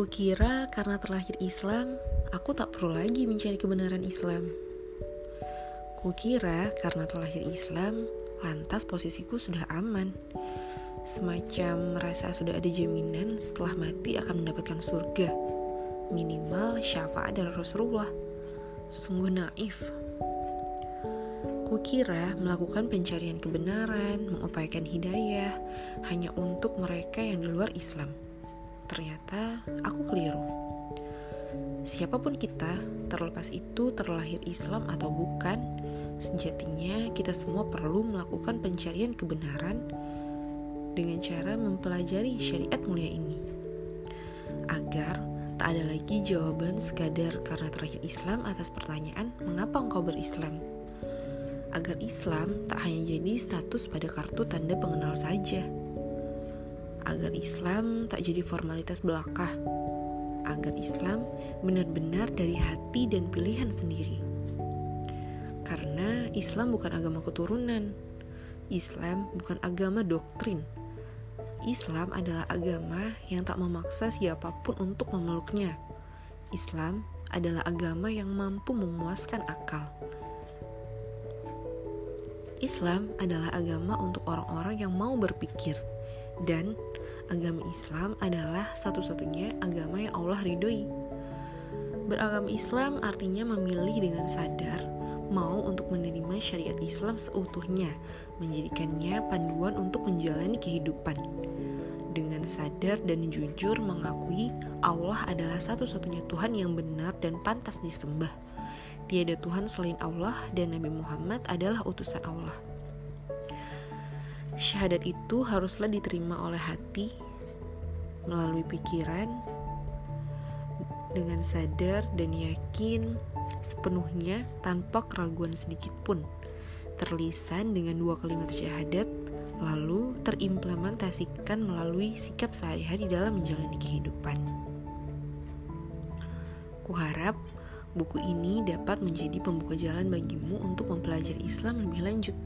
Kukira karena terlahir Islam, aku tak perlu lagi mencari kebenaran Islam. Kukira karena terlahir Islam, lantas posisiku sudah aman. Semacam merasa sudah ada jaminan setelah mati akan mendapatkan surga. Minimal syafaat dari Rasulullah. Sungguh naif. Kukira melakukan pencarian kebenaran, mengupayakan hidayah hanya untuk mereka yang di luar Islam. Ternyata aku keliru. Siapa pun kita, terlepas itu terlahir Islam atau bukan, sejatinya kita semua perlu melakukan pencarian kebenaran dengan cara mempelajari syariat mulia ini. Agar tak ada lagi jawaban sekadar karena terlahir Islam atas pertanyaan mengapa engkau berislam agar Islam tak hanya jadi status pada kartu tanda pengenal saja. Agar Islam tak jadi formalitas belaka. Agar Islam benar-benar dari hati dan pilihan sendiri. Karena Islam bukan agama keturunan. Islam bukan agama doktrin. Islam adalah agama yang tak memaksa siapa pun untuk memeluknya. Islam adalah agama yang mampu memuaskan akal. Islam adalah agama untuk orang-orang yang mau berpikir dan agama Islam adalah satu-satunya agama yang Allah ridhoi. Beragama Islam artinya memilih dengan sadar mau untuk menerima syariat Islam seutuhnya, menjadikannya panduan untuk menjalani kehidupan. Dengan sadar dan jujur mengakui Allah adalah satu-satunya Tuhan yang benar dan pantas disembah tiada Tuhan selain Allah dan Nabi Muhammad adalah utusan Allah. Syahadat itu haruslah diterima oleh hati melalui pikiran dengan sadar dan yakin sepenuhnya tanpa keraguan sedikit pun. Terlisan dengan dua kalimat syahadat lalu terimplementasikan melalui sikap sehari-hari dalam menjalani kehidupan. Kuharap Buku ini dapat menjadi pembuka jalan bagimu untuk mempelajari Islam lebih lanjut.